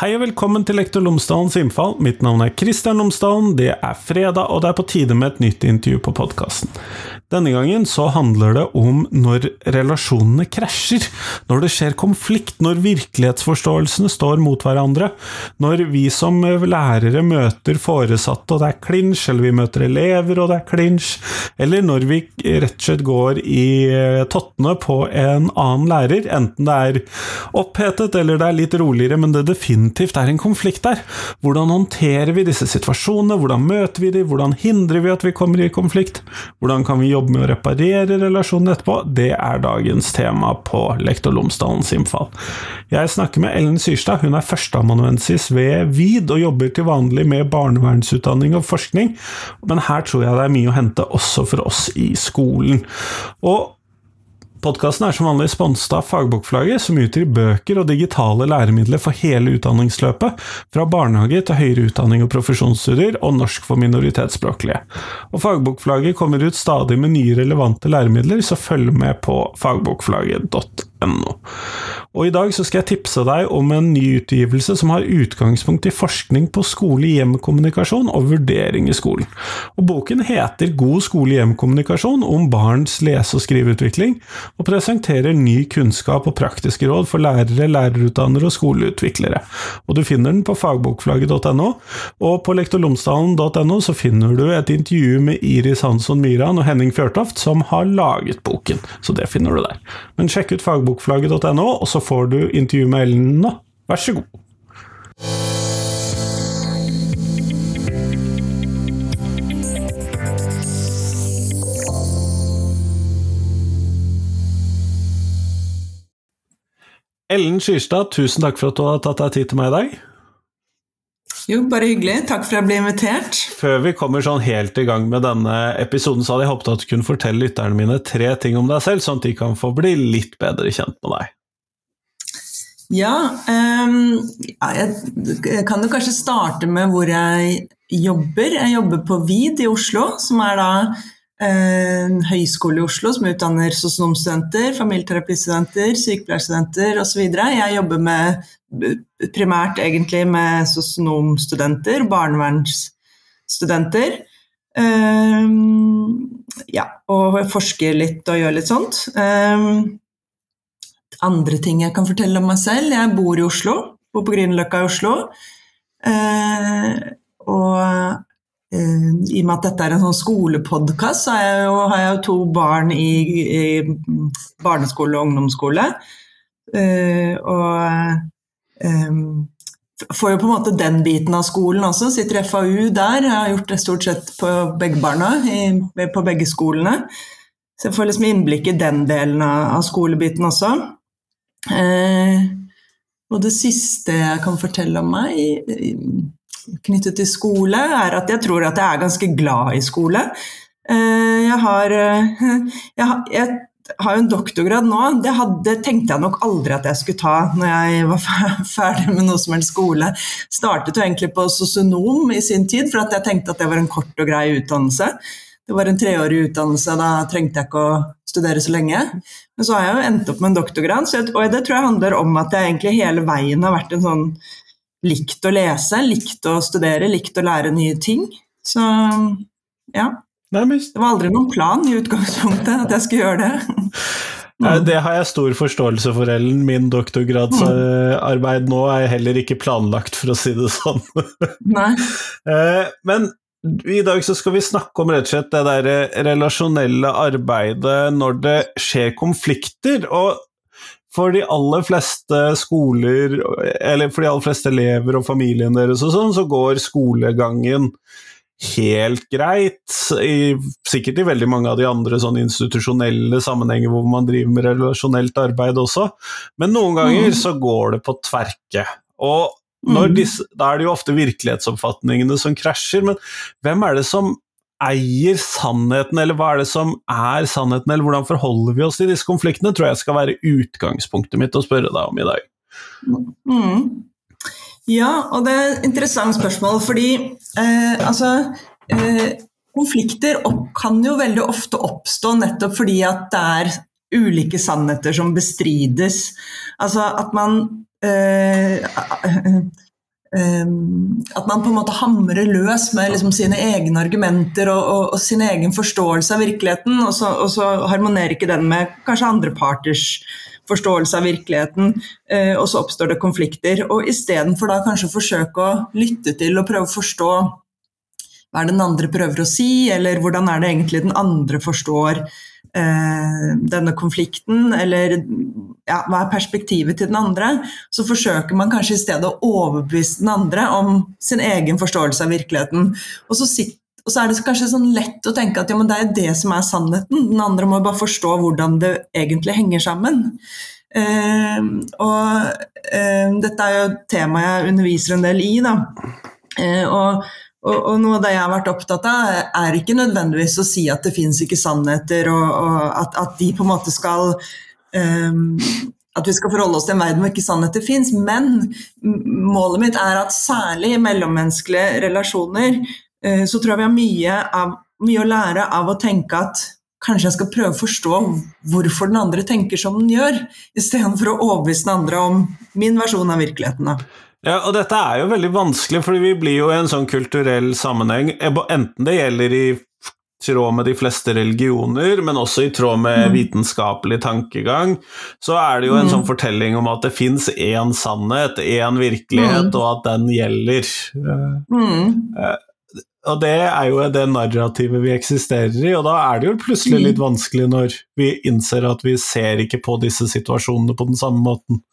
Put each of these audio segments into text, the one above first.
Hei og velkommen til Lektor Lomsdalens innfall. Mitt navn er Kristian Lomsdalen. Det er fredag, og det er på tide med et nytt intervju på podkasten. Denne gangen så handler det om når relasjonene krasjer. Når det skjer konflikt, når virkelighetsforståelsene står mot hverandre. Når vi som lærere møter foresatte og det er klinsj, eller vi møter elever og det er klinsj. Eller når vi rett og slett går i tottene på en annen lærer, enten det er opphetet eller det er litt roligere, men det definitivt er en konflikt der. Hvordan håndterer vi disse situasjonene, hvordan møter vi dem, hvordan hindrer vi at vi kommer i konflikt, hvordan kan vi jobbe jobbe med å reparere relasjonen etterpå, det er dagens tema på Lektor Lomsdalens innfall. Jeg snakker med Ellen Syrstad, hun er førsteamanuensis ved VID og jobber til vanlig med barnevernsutdanning og forskning, men her tror jeg det er mye å hente også for oss i skolen. Og Podkasten er som vanlig sponset av Fagbokflagget, som utgir bøker og digitale læremidler for hele utdanningsløpet, fra barnehage til høyere utdanning og profesjonsstudier, og norsk for minoritetsspråklige. Og Fagbokflagget kommer ut stadig med nye relevante læremidler, så følg med på fagbokflagget.no. Og I dag så skal jeg tipse deg om en ny utgivelse som har utgangspunkt i forskning på skole-hjem-kommunikasjon og vurdering i skolen. Og Boken heter God skole-hjem-kommunikasjon om barns lese- og skriveutvikling, og presenterer ny kunnskap og praktiske råd for lærere, lærerutdannere og skoleutviklere. Og Du finner den på fagbokflagget.no, og på lektorlomsdalen.no så finner du et intervju med Iris Hansson Myran og Henning Fjørtoft, som har laget boken. Så det finner du der. Men sjekk ut fagbokflagget.no, og så får du intervju med Ellen nå. Vær så god. Ellen Skyrstad, tusen takk for at du har tatt deg tid til meg i dag. Jo, bare hyggelig. Takk for at jeg ble invitert. Før vi kommer sånn helt i gang med denne episoden, så hadde jeg håpet at du kunne fortelle lytterne mine tre ting om deg selv, sånn at de kan få bli litt bedre kjent med deg. Ja, um, jeg kan jo kanskje starte med hvor jeg jobber. Jeg jobber på VID i Oslo, som er da en høyskole i Oslo som utdanner sosionomstudenter, familieterapistudenter, sykepleierstudenter osv. Jeg jobber med, primært egentlig med sosionomstudenter, barnevernsstudenter. Um, ja, og forsker litt og gjør litt sånt. Um, andre ting jeg kan fortelle om meg selv. Jeg bor i Oslo, bor på Grünerløkka i Oslo. Uh, og I og med at dette er en sånn skolepodkast, så jeg jo, har jeg jo to barn i, i barneskole og ungdomsskole. Uh, og um, får jo på en måte den biten av skolen også. Sitter FAU der. Jeg har gjort det stort sett på begge barna, i, på begge skolene. Så jeg får liksom innblikk i den delen av skolebiten også. Uh, og det siste jeg kan fortelle om meg knyttet til skole, er at jeg tror at jeg er ganske glad i skole. Eh, jeg har, eh, jeg har, jeg har jo en doktorgrad nå. Det hadde, tenkte jeg nok aldri at jeg skulle ta når jeg var ferdig med noe som helst skole. Startet jo egentlig på sosionom i sin tid, for jeg tenkte at det var en kort og grei utdannelse. Det var en treårig utdannelse, da trengte jeg ikke å studere så lenge. Men så har jeg jo endt opp med en doktorgrad, og det tror jeg handler om at jeg egentlig hele veien har vært en sånn likt å lese, likt å studere, likt å lære nye ting. Så ja. Det var aldri noen plan i utgangspunktet at jeg skulle gjøre det. Det har jeg stor forståelse for, Ellen. Min doktorgradsarbeid nå er heller ikke planlagt, for å si det sånn. Nei. Eh, men i dag så skal vi snakke om rett og slett det der relasjonelle arbeidet når det skjer konflikter. Og for de aller fleste skoler, eller for de aller fleste elever og familien deres og sånn, så går skolegangen helt greit. I, sikkert i veldig mange av de andre sånn institusjonelle sammenhenger hvor man driver med relasjonelt arbeid også, men noen ganger mm. så går det på tverke. Og mm. disse, da er det jo ofte virkelighetsoppfatningene som krasjer, men hvem er det som eier sannheten, eller hva er det som er sannheten, eller hvordan forholder vi oss til disse konfliktene, tror jeg skal være utgangspunktet mitt å spørre deg om i dag. Mm. Ja, og det er et interessant spørsmål, fordi eh, altså eh, Konflikter opp, kan jo veldig ofte oppstå nettopp fordi at det er ulike sannheter som bestrides. Altså at man eh, at man på en måte hamrer løs med liksom sine egne argumenter og, og, og, sin egen forståelse av virkeligheten, og så, og så, harmonerer ikke den med kanskje andre parters forståelse av virkeligheten, uh, og så oppstår det konflikter. Og istedenfor da kanskje forsøke å lytte til og prøve å forstå hva den andre prøver å si, eller hvordan er det egentlig den andre forstår eh, denne konflikten, eller ja, hva er perspektivet til den andre, så forsøker man kanskje i stedet å overbevise den andre om sin egen forståelse av virkeligheten. Og så, sitter, og så er det kanskje sånn lett å tenke at ja, det er det som er sannheten, den andre må bare forstå hvordan det egentlig henger sammen. Eh, og eh, dette er jo et tema jeg underviser en del i. da. Eh, og og, og, noe av det jeg har vært opptatt av, er ikke nødvendigvis å si at det fins ikke sannheter, og, og at, at, de på en måte skal At vi skal forholde oss til en verden hvor ikke sannheter fins. Men målet mitt er at særlig i mellommenneskelige relasjoner uh, så tror jeg vi har mye, av, mye å lære av å tenke at kanskje jeg skal prøve å forstå hvorfor den andre tenker som den gjør, istedenfor å overbevise den andre om min versjon av virkeligheten. Da. Ja, og dette er jo veldig vanskelig, fordi vi blir jo i en sånn kulturell sammenheng, enten det gjelder i tråd med de fleste religioner, men også i tråd med mm. vitenskapelig tankegang, så er det jo en mm. sånn fortelling om at det fins én sannhet, én virkelighet, mm. og at den gjelder. Mm. Eh, og det er jo det narrativet vi eksisterer i, og da er det jo plutselig litt mm. vanskelig når vi innser at vi ser ikke på disse situasjonene på den samme måten.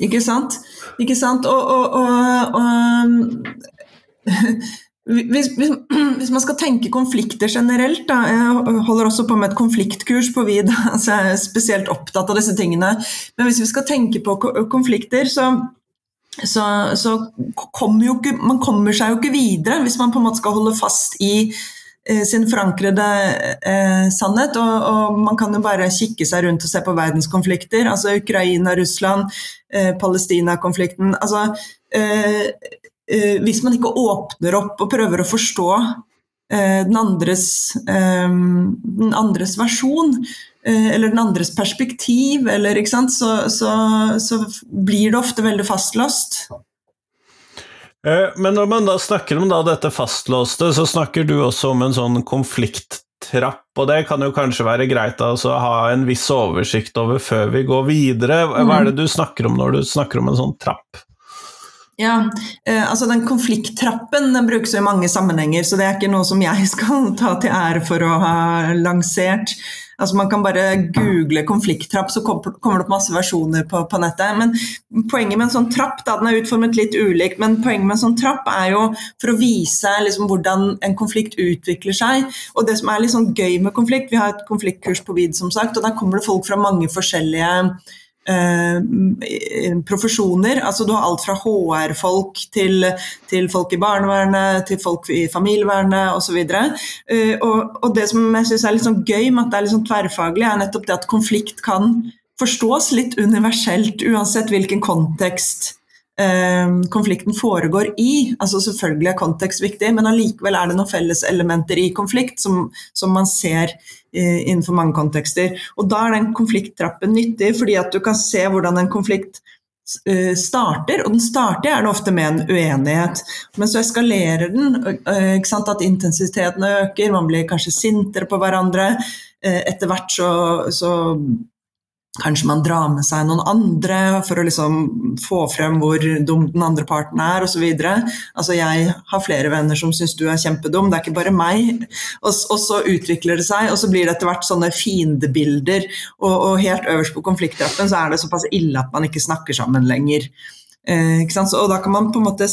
Ikke sant? Ikke sant? Og, og, og, og hvis, hvis, hvis, man skal tenke konflikter generelt, da, jeg holder også på med et konfliktkurs på VID, så jeg er spesielt opptatt av disse tingene, men hvis vi skal tenke på konflikter, så, så, så kommer jo ikke, man kommer seg jo ikke videre hvis man på en måte skal holde fast i Eh, sin forankrede eh, sannhet. Og, og, man kan jo bare kikke seg rundt og se på verdenskonflikter. Altså Ukraina, Russland, eh, Palestina-konflikten. Altså, eh, hvis man ikke åpner opp og prøver å forstå eh, den andres, den, andres, versjon, eller den andres perspektiv, eller, så, så, så blir det ofte veldig fastlåst. Eh, men når man da snakker om da dette fastlåste, så snakker du også om en sånn konflikttrapp, og det kan jo kanskje være greit altså, å ha en viss oversikt over før vi går videre. Hva er det mm. du snakker om når du snakker om en sånn trapp? Ja, eh, altså Den konflikttrappen den brukes i mange sammenhenger, så det er ikke noe som jeg skal ta til ære for å ha lansert. Altså Man kan bare google konflikttrapp, så kommer det opp masse versjoner på, på, nettet. Men poenget med en sånn trapp, da, den er utformet litt ulikt, men poenget med en sånn trapp er jo for å vise liksom, hvordan en konflikt utvikler seg. Og det som er litt sånn gøy med konflikt, vi har et konfliktkurs på VID, som sagt, og der kommer det folk fra mange forskjellige profesjoner. Altså du har alt fra HR-folk til, til, folk i barnevernet, til folk i familievernet osv. Eh, og, og det som jeg syns er litt sånn gøy med at det er litt sånn tverrfaglig, er nettopp det at konflikt kan forstås litt universelt, uansett hvilken kontekst eh, konflikten foregår i. Altså Selvfølgelig er kontekst viktig, men allikevel er det noen felleselementer i konflikt som, som man ser eh, innenfor mange kontekster. Og Da er den konflikttrappen nyttig, fordi at du kan se hvordan en konflikt eh, starter, og den starter gjerne ofte med en uenighet. Men så eskalerer den, at intensiteten øker, man blir kanskje sintere på hverandre. Eh, etter hvert så, så Kanskje man drar med seg noen andre for å liksom få frem hvor dum den andre parten er osv. Altså jeg har flere venner som syns du er kjempedum, det er ikke bare meg. Og, og, så utvikler det seg, og så blir det etter hvert sånne fiendebilder. Og, og, helt øverst på konflikttrappen så er det såpass ille at man ikke snakker sammen lenger. Eh, og da kan man på en måte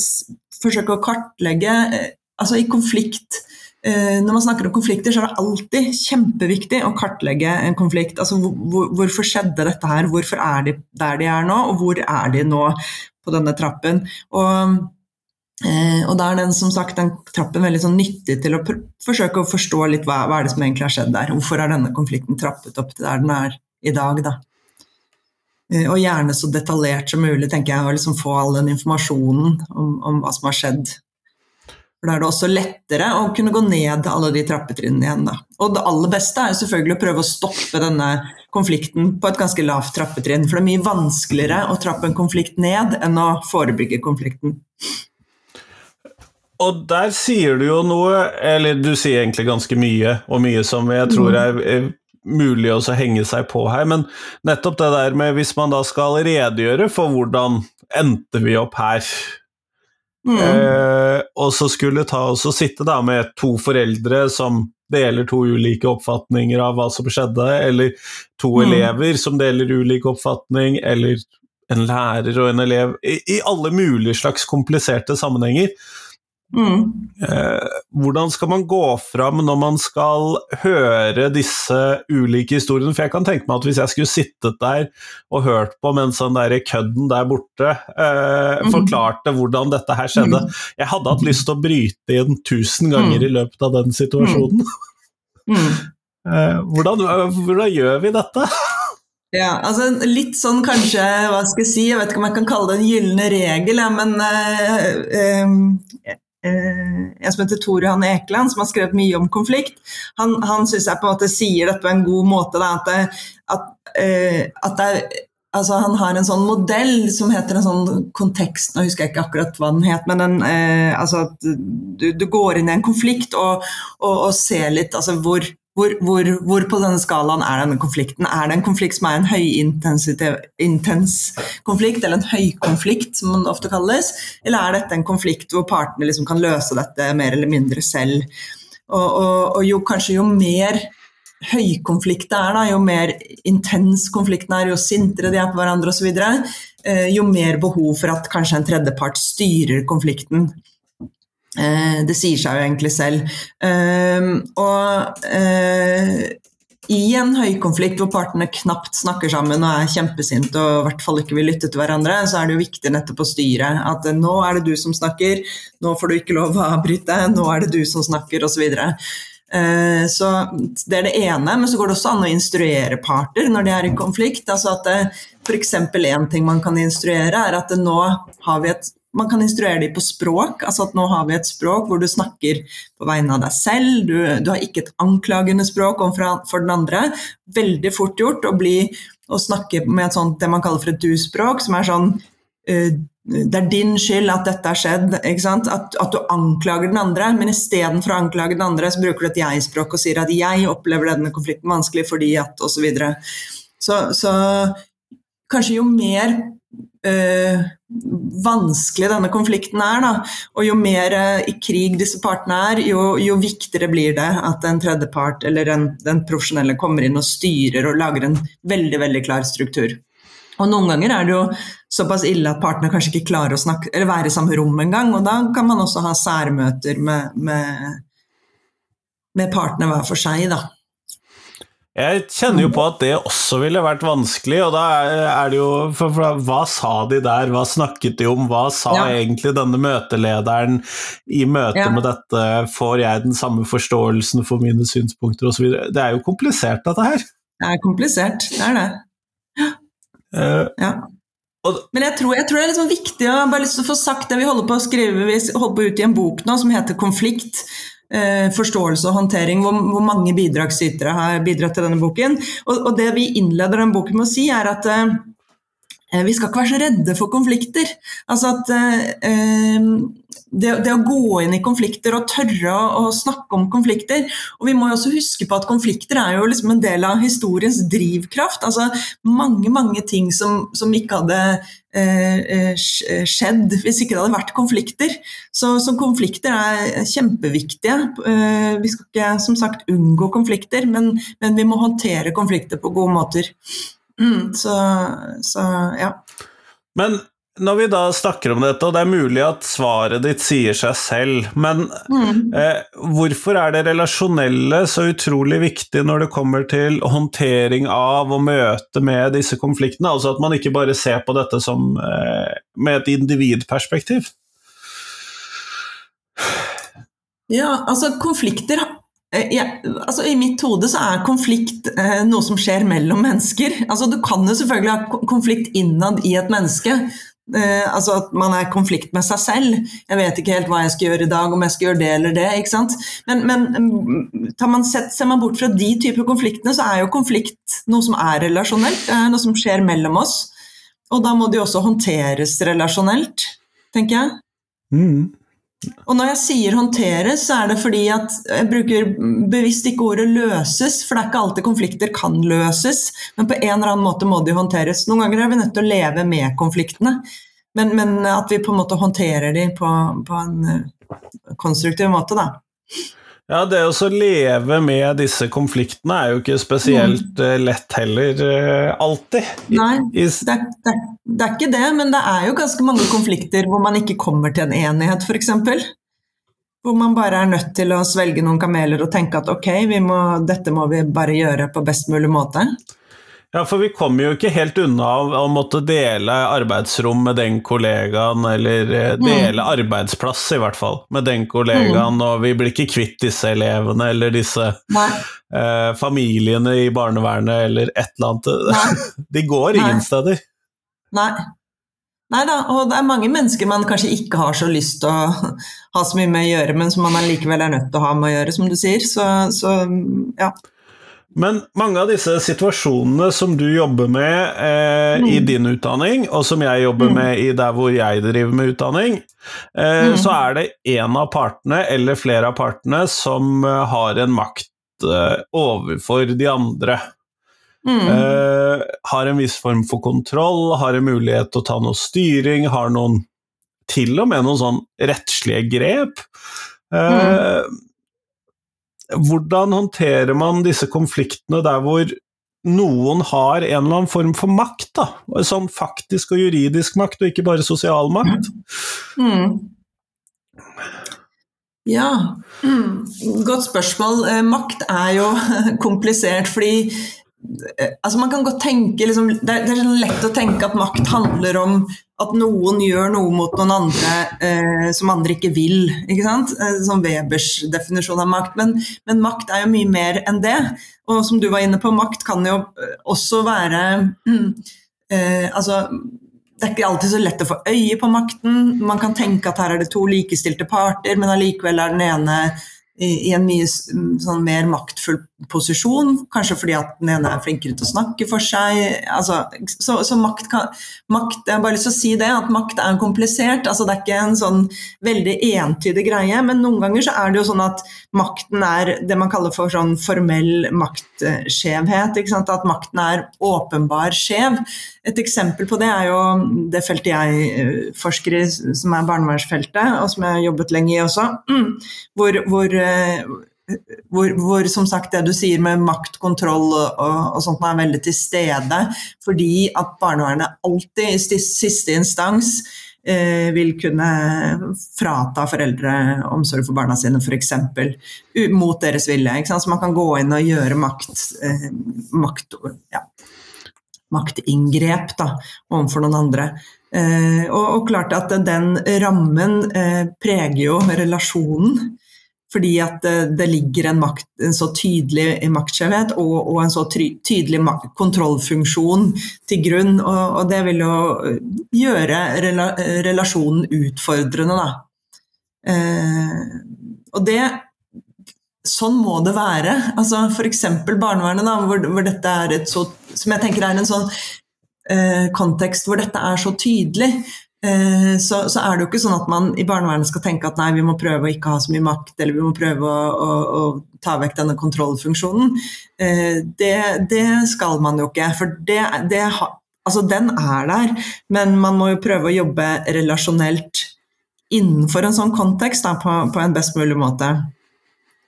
forsøke å kartlegge eh, Altså i konflikt når man snakker om konflikter, så er det alltid kjempeviktig å kartlegge en konflikt. Altså, hvor, hvorfor skjedde dette her? Hvorfor er de der de er nå, og hvor er de nå på denne trappen? Og, eh, og da er den som sagt, den trappen veldig sånn nyttig til å forsøke å forstå litt hva, hva er det som egentlig har skjedd der. Hvorfor er denne konflikten trappet opp til der den er i dag? da? Eh, og gjerne så detaljert som mulig, tenker jeg, å liksom få all den informasjonen om, om hva som har skjedd for Da er det også lettere å kunne gå ned alle de trappetrinnene igjen. Da. Og det aller beste er selvfølgelig å prøve å stoppe denne konflikten på et ganske lavt trappetrinn. For det er mye vanskeligere å trappe en konflikt ned enn å forebygge konflikten. Og der sier du jo noe, eller du sier egentlig ganske mye, og mye som jeg tror mm. er, er mulig å henge seg på her, men nettopp det der med hvis man da skal redegjøre for hvordan endte vi opp her, mm. eh, og så skulle ta oss og sitte da med to foreldre som deler to ulike oppfatninger av hva som skjedde, eller to mm. elever som deler ulik oppfatning, eller en lærer og en elev, i, i alle mulige slags kompliserte sammenhenger, Mm. Eh, hvordan skal man gå fram når man skal høre disse ulike historiene? For jeg kan tenke meg at hvis jeg skulle sittet der og hørt på mens den der kødden der borte eh, mm. forklarte hvordan dette her skjedde mm. Jeg hadde hatt lyst til å bryte inn tusen ganger mm. i løpet av den situasjonen. Mm. Mm. eh, hvordan, hvordan gjør vi dette? Ja, altså litt sånn kanskje, hva skal jeg si, jeg vet ikke om jeg kan kalle det en gylne regel, ja, men uh, Eh, en som heter Tore Hanne Ekeland, som har skrevet mye om konflikt. Han, han syns jeg på en måte sier dette på en god måte. Da, at, det, at, eh, at det, altså, han har en sånn modell som heter en sånn kontekst Nå husker jeg ikke akkurat hva den het, men den, eh, altså at du, du, går inn i en konflikt og, og, og ser litt altså, hvor hvor, hvor, hvor, på denne skalaen er denne konflikten? Er det en konflikt som er en høyintens konflikt, eller en høykonflikt, som den ofte kalles? Eller er dette en konflikt hvor partene liksom kan løse dette mer eller mindre selv? Og, og, og jo, kanskje jo mer høykonflikt det er, da, jo mer intens konflikten er, jo sintere de er på hverandre osv., eh, jo mer behov for at kanskje en tredjepart styrer konflikten. Eh, det sier seg jo egentlig selv. Ehm, og eh, i en høykonflikt hvor partene knapt snakker sammen og er kjempesinte og i hvert fall ikke vil lytte til hverandre, så er det jo viktig nettopp å styre. At eh, nå er det du som snakker, nå får du ikke lov å avbryte, nå er det du som snakker, osv. Så Det er det ene, men så går det også an å instruere parter når de er i konflikt. altså at F.eks. en ting man kan instruere, er at nå har vi et man kan instruere dem på språk. altså at Nå har vi et språk hvor du snakker på vegne av deg selv. Du, du har ikke et anklagende språk for den andre. Veldig fort gjort å, bli, å snakke med sånt, det man kaller for et du-språk, som er sånn uh, det er din skyld at dette har skjedd. At, at, du anklager den andre, men istedenfor å anklage den andre, så bruker du et jeg-språk og sier at 'jeg opplever denne konflikten vanskelig fordi at' osv. Så, videre. så Så kanskje jo mer øh, vanskelig denne konflikten er, da, og jo mer øh, i krig disse partene er, jo, jo viktigere blir det at en tredjepart eller en, den profesjonelle kommer inn og styrer og lager en veldig, veldig klar struktur. Og Noen ganger er det jo såpass ille at partene kanskje ikke klarer å snakke, eller være i samme rom engang. Og da kan man også ha særmøter med, med, med partene hver for seg. da. Jeg kjenner jo på at det også ville vært vanskelig, og da er det jo for, for, Hva sa de der, hva snakket de om, hva sa ja. egentlig denne møtelederen i møte ja. med dette, får jeg den samme forståelsen for mine synspunkter osv. Det er jo komplisert, dette her. Det er komplisert, det er det. Uh, ja. Men jeg tror, jeg tror, det er liksom viktig å bare lyst til å få sagt det vi holder på å skrive, vi holder på ut i en bok nå som heter 'Konflikt'. Eh, forståelse og håndtering, hvor, hvor, mange bidragsytere har bidratt til denne boken. Og, og, det vi innleder den boken med å si, er at eh, eh vi skal ikke være så redde for konflikter. Altså at det, det, å gå inn i konflikter og tørre å, snakke om konflikter Og vi må jo også huske på at konflikter er jo liksom en del av historiens drivkraft. altså Mange mange ting som, som ikke hadde eh, eh skjedd hvis ikke det hadde vært konflikter. Så, så konflikter er kjempeviktige. Eh, vi skal ikke som sagt unngå konflikter, men, men vi må håndtere konflikter på gode måter. Mm, så, så ja. Men når vi da snakker om dette, og det er mulig at svaret ditt sier seg selv, men mm. eh, hvorfor er det relasjonelle så utrolig viktig når det kommer til håndtering av og møte med disse konfliktene? Altså at man ikke bare ser på dette som eh, med et individperspektiv? Ja, altså konflikter eh, ja, altså I mitt hode så er konflikt eh, noe som skjer mellom mennesker. Altså Du kan jo selvfølgelig ha konflikt innad i et menneske, Eh, altså at man er i konflikt med seg selv. Jeg vet ikke helt hva jeg skal gjøre i dag, om jeg skal gjøre det eller det. ikke sant? Men, men mm, man sett, ser man bort fra de typer konfliktene, så er jo konflikt noe som er relasjonelt. Det er noe som skjer mellom oss. Og da må jo også håndteres relasjonelt, tenker jeg. Mm. Og når jeg sier håndteres, så er det fordi at jeg bruker bevisst ikke ordet løses, for det er ikke alltid konflikter kan løses, men på en eller annen måte må de håndteres. Noen ganger er vi nødt til å leve med konfliktene, men, men at vi på en måte håndterer de på, på en eh, konstruktiv måte, da. Ja, det å leve med disse konfliktene er jo ikke spesielt mm. lett heller, uh, alltid. Nei, det er, det, er, det er, ikke det, men det er jo ganske mange konflikter hvor man ikke kommer til en enighet, f.eks. Hvor man bare er nødt til å svelge noen kameler og tenke at ok, må, dette må vi bare gjøre på best mulig måte. Ja, for vi kommer jo ikke helt unna å måtte dele arbeidsrom med den kollegaen, eller eh, mm. dele mm. arbeidsplass, i hvert fall, med den kollegaen, mm. og vi blir ikke kvitt disse elevene eller disse eh, familiene i barnevernet eller et eller annet. De går ingen Nei. steder. Nei. Nei da, og det er mange mennesker man kanskje ikke har så lyst til å ha så mye med å gjøre, men som man allikevel er nødt til å ha med å gjøre, som du sier. Så, så ja. Men mange av disse situasjonene som du jobber med eh, mm. i din utdanning, og som jeg jobber mm. med i der hvor jeg driver med utdanning, eh, mm. så er det en av partene, eller flere av partene, som eh, har en makt eh, overfor de andre. Mm. Eh, har en viss form for kontroll, har en mulighet til å ta noe styring, har noen til og med noen sånn rettslige grep. Mm. Hvordan håndterer man disse konfliktene der hvor noen har en eller annen form for makt? da? Sånn faktisk og juridisk makt, og ikke bare sosial makt? Mm. Ja, mm. godt spørsmål. Eh, makt er jo komplisert, fordi altså man kan godt tenke liksom, det, er, det er sånn lett å tenke at makt handler om at noen gjør noe mot noen andre eh, som andre ikke vil. ikke sant? Som Webers definisjon av makt. Men, men, makt er jo mye mer enn det. Og som du var inne på, makt kan jo eh, også være eh, Altså, det er ikke alltid så lett å få øye på makten. Man kan tenke at her er det to likestilte parter, men allikevel er den ene i, en mye sånn mer maktfull posisjon, kanskje fordi at den ene er flinkere til å snakke for seg. Altså, så, så makt, kan, makt, Jeg har bare lyst til å si det, at makt er komplisert. Altså, det er ikke en sånn veldig entydig greie, men noen ganger så er det jo sånn at makten er det man kaller for sånn formell maktskjevhet. At makten er åpenbar skjev. Et eksempel på det er jo det feltet jeg eh, forsker i, som er barnevernsfeltet, og som jeg har jobbet lenge i også, hvor, hvor Eh, hvor, hvor, som sagt det du sier med makt, kontroll og, og, sånt er veldig til stede. Fordi at barnevernet alltid i siste instans eh, vil kunne frata foreldre omsorg for barna sine, f.eks. Mot deres vilje. Så man kan gå inn og gjøre makt, eh, makt ja, maktinngrep da, overfor noen andre. Eh, og, og, klart at den rammen eh, preger jo relasjonen fordi at det ligger en, makt, en så tydelig maktskjevhet og, og, en så tydelig kontrollfunksjon til grunn. Og, og, det vil jo gjøre rela, relasjonen utfordrende, da. Eh, og det Sånn må det være. Altså F.eks. barnevernet, da, hvor, hvor, dette er et så Som jeg tenker er en sånn eh, kontekst hvor dette er så tydelig. Eh, så, så, er det jo ikke sånn at man i barnevernet skal tenke at nei, vi må prøve å ikke ha så mye makt, eller vi må prøve å, å, å ta vekk denne kontrollfunksjonen. Eh, det, det, skal man jo ikke. For det, det, altså den er der, men man må jo prøve å jobbe relasjonelt innenfor en sånn kontekst da, på, på, en best mulig måte.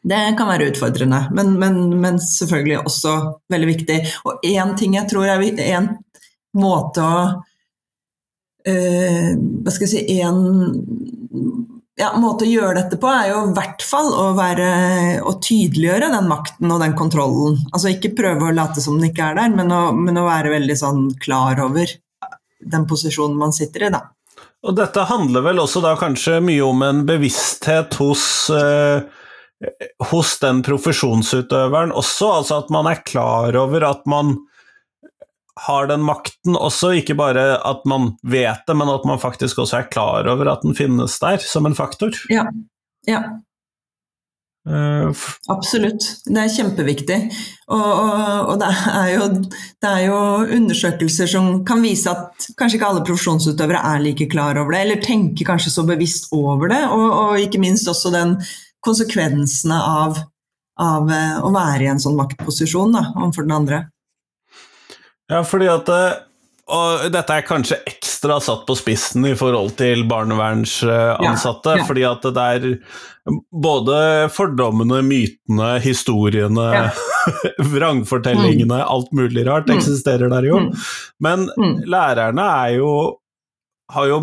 Det kan være utfordrende, men, men, men selvfølgelig også veldig viktig. Og én ting jeg tror er en måte å eh, hva skal jeg si, en ja, måte å gjøre dette på er jo i hvert fall å, være, å tydeliggjøre den makten og den kontrollen. Altså ikke prøve å late som den ikke er der, men å, men å være veldig sånn klar over den posisjonen man sitter i, da. Og dette handler vel også da kanskje mye om en bevissthet hos, eh, hos den profesjonsutøveren også, altså at man er klar over at man har den makten også, ikke bare at man vet det, men at man faktisk også er klar over at den finnes der som en faktor. Ja. ja. Uh, Absolutt, det er kjempeviktig. Og, og, og det, er jo, det, er jo, undersøkelser som kan vise at kanskje ikke alle profesjonsutøvere er like klar over det, eller tenker kanskje så bevisst over det, og, og ikke minst også den konsekvensene av, av, eh, å være i en sånn maktposisjon da, overfor den andre. Ja, fordi at eh, og dette er kanskje ekstra satt på spissen i forhold til barnevernsansatte, ja, ja. fordi at det er både fordommene, mytene, historiene, ja. vrangfortellingene, mm. alt mulig rart mm. eksisterer der jo. Mm. Men mm. lærerne er jo har jo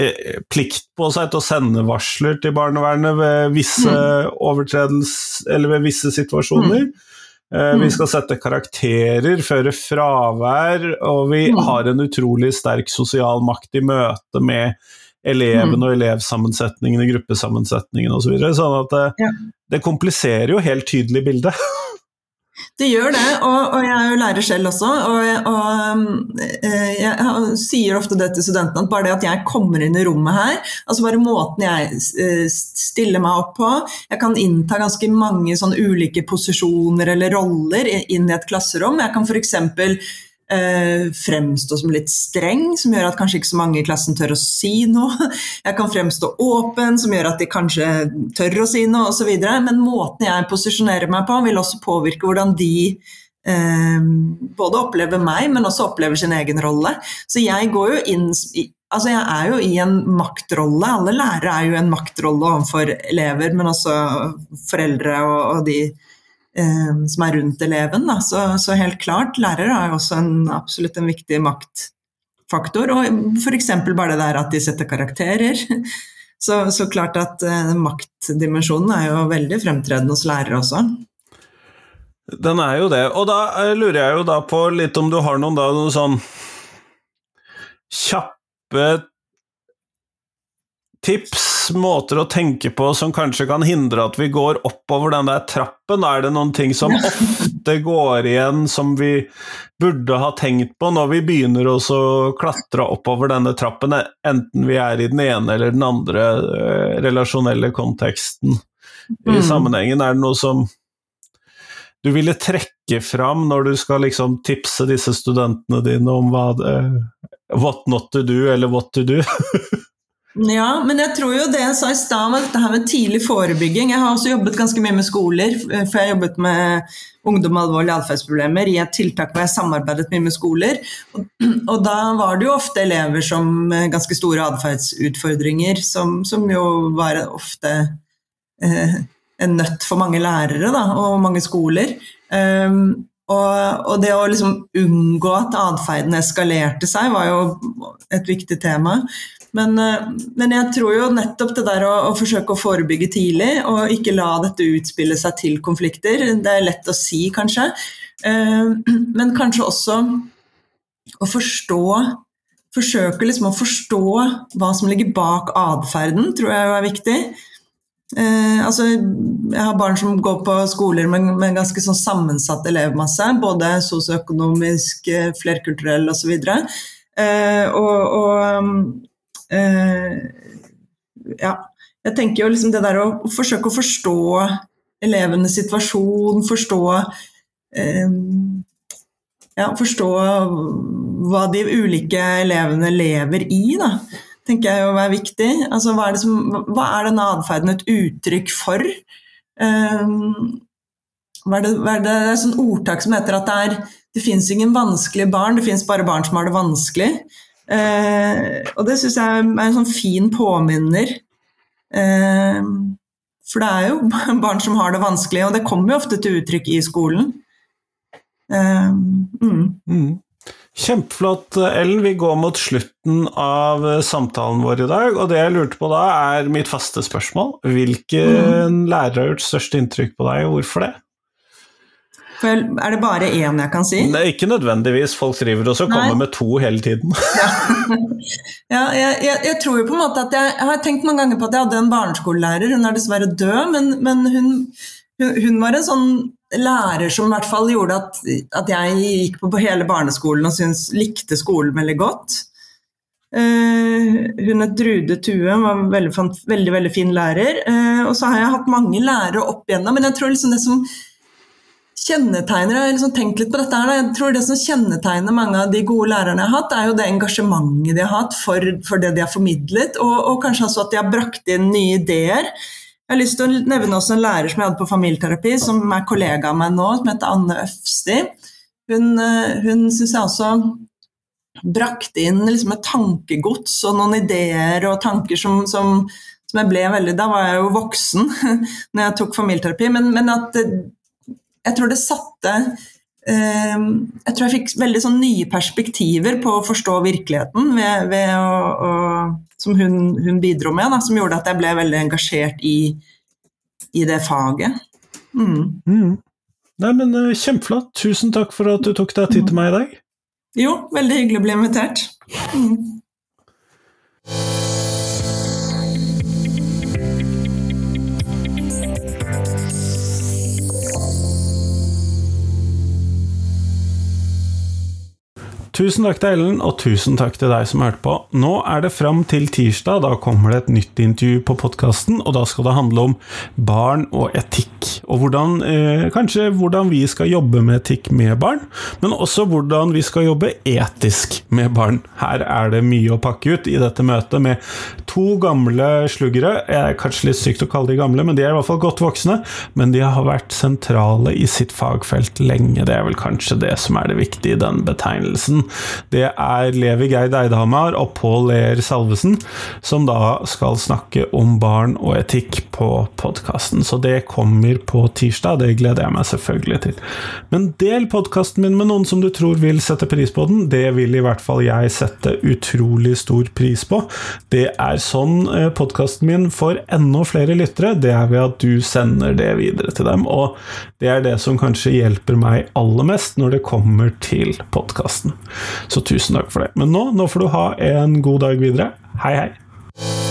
eh, plikt på seg til å sende varsler til barnevernet ved visse mm. ved visse situasjoner. Mm. Eh, vi skal sette karakterer, føre fravær, og vi mm. har en utrolig sterk sosial makt i møte med elevene mm. og elevsammensetningen i gruppesammensetningen osv. Så videre, sånn at det, ja. det kompliserer jo helt tydelig bildet. Det gjør det, og, og, jeg er jo lærer selv også. Og, og eh, jeg sier ofte det til studentene, at bare det at jeg kommer inn i rommet her, altså bare måten jeg eh, stiller meg opp på Jeg kan innta ganske mange sånn ulike posisjoner eller roller inn i et klasserom. Jeg kan f.eks eh, fremstå som litt streng, som gjør at kanskje ikke så mange i klassen tør å si noe. Jeg kan fremstå åpen, som gjør at de kanskje tør å si noe, osv. Men måten jeg posisjonerer meg på, vil også påvirke hvordan de eh, både opplever meg, men også opplever sin egen rolle. Så jeg går jo inn Altså jeg er jo i en maktrolle. Alle lærere er jo i en maktrolle overfor elever, men også foreldre og, og de som er rundt eleven. Så, så, helt klart, lærere er jo også en, absolutt en viktig maktfaktor. Og f.eks. bare det der at de setter karakterer. Så, så klart at eh, maktdimensjonen er jo veldig fremtredende hos lærere også. Den er jo det. Og da eh, lurer jeg jo da på litt om du har noen, da, noen sånn kjappe tips, måter å tenke på som kanskje kan hindre at vi går oppover den der trappen? Er det noen ting som ofte går igjen som vi burde ha tenkt på når vi begynner å klatre oppover denne trappen, enten vi er i den ene eller den andre uh, relasjonelle konteksten i mm. sammenhengen? Er det noe som du ville trekke fram når du skal liksom tipse disse studentene dine om hva det, what not to do, eller what to do? Ja, men jeg tror jo det jeg sa i stad med dette her med tidlig forebygging Jeg har også jobbet ganske mye med skoler, eh, for jeg har jobbet med ungdom med alvorlige atferdsproblemer i et tiltak hvor jeg samarbeidet mye med skoler. Og, da var det jo ofte elever som med ganske store atferdsutfordringer, som, som, jo var ofte eh, en nøtt for mange lærere da, og mange skoler. Um, og, og, det å liksom unngå at atferden eskalerte seg, var jo et viktig tema. Men, eh, men, jeg tror jo nettopp det der å, å, forsøke å forebygge tidlig, og ikke la dette utspille seg til konflikter, det er lett å si, kanskje. Eh, men kanskje også å forstå Forsøke liksom å forstå hva som ligger bak atferden, tror jeg er viktig. Eh, altså, jeg har barn som går på skoler med, med ganske sånn sammensatt elevmasse. Både sosioøkonomisk, flerkulturell osv. Eh, og, og eh, Ja, jeg tenker jo liksom det der å forsøke å forstå elevenes situasjon, forstå eh, ja, forstå hva de ulike elevene lever i, da, tenker jeg jo er viktig. Altså, hva er, som, hva er denne atferden et uttrykk for? Um, hva er det, hva er det, det er et sånt ordtak som heter at det er det fins ingen vanskelige barn, det fins bare barn som har det vanskelig. Eh, og det syns jeg er en sånn fin påminner. Eh, for det er jo barn som har det vanskelig, og det kommer jo ofte til uttrykk i skolen. Eh, mm. Mm. Kjempeflott, Ellen. Vi går mot slutten av samtalen vår i dag. Og det jeg lurte på da, er mitt faste spørsmål. Hvilken mm. lærer har gjort størst inntrykk på deg, og hvorfor det? Er det bare én jeg kan si? Det er ikke nødvendigvis. Folk driver også og kommer med to hele tiden. ja, ja jeg, jeg, jeg, tror jo på en måte at jeg, jeg, har tenkt mange ganger på at jeg hadde en barneskolelærer. Hun er dessverre død, men, men hun hun, hun, var en sånn lærer som i hvert fall gjorde at, at jeg gikk på, på hele barneskolen og syntes, likte skolen veldig godt. Uh, hun het Drude Tue, var en veldig, veldig, veldig fin lærer. Uh, og så har jeg hatt mange lærere opp igjennom, men jeg tror liksom det som kjennetegner Jeg har liksom tenkt litt på dette her, jeg tror det som kjennetegner mange av de gode lærerne jeg har hatt, er jo det engasjementet de har hatt for, for det de har formidlet, og, og, kanskje også at de har brakt inn nye ideer. Jeg har lyst til å nevne også en lærer som jeg hadde på familieterapi, som er kollega av meg nå, som heter Anne Øfsti. Hun, uh, hun syns jeg også brakte inn liksom et tankegods og noen ideer og tanker som, som, som, jeg ble veldig Da var jeg jo voksen når jeg tok familieterapi, men, men at jeg tror det satte eh, Jeg tror jeg fikk veldig sånn nye perspektiver på å forstå virkeligheten ved, ved å, å, som hun, hun, bidro med, da, som gjorde at jeg ble veldig engasjert i, i det faget. Mm. Mm. Nei, men eh, Kjempeflott. Tusen takk for at du tok deg tid til meg i dag. Jo, veldig hyggelig å bli invitert. Mm. Tusen takk til Ellen, og tusen takk til deg som hørte på. Nå er det fram til tirsdag. Da kommer det et nytt intervju på podkasten, og da skal det handle om barn og etikk. Og hvordan, eh, kanskje hvordan vi skal jobbe med etikk med barn, men også hvordan vi skal jobbe etisk med barn. Her er det mye å pakke ut i dette møtet med to gamle sluggere. Det er kanskje litt sykt å kalle de gamle, men de er i hvert fall godt voksne. Men de har vært sentrale i sitt fagfelt lenge. Det er vel kanskje det som er det viktige i den betegnelsen. Det er Levi Geid Eidhamar og Pål Ler Salvesen som da skal snakke om barn og etikk på podkasten. Så det kommer på tirsdag, det gleder jeg meg selvfølgelig til. Men del podkasten min med noen som du tror vil sette pris på den. Det vil i hvert fall jeg sette utrolig stor pris på. Det er sånn eh, podkasten min får enda flere lyttere. Det er ved at du sender det videre til dem. Og det er det som kanskje hjelper meg aller mest når det kommer til podkasten. Så tusen takk for det. Men nå, nå får du ha en god dag videre. Hei, hei.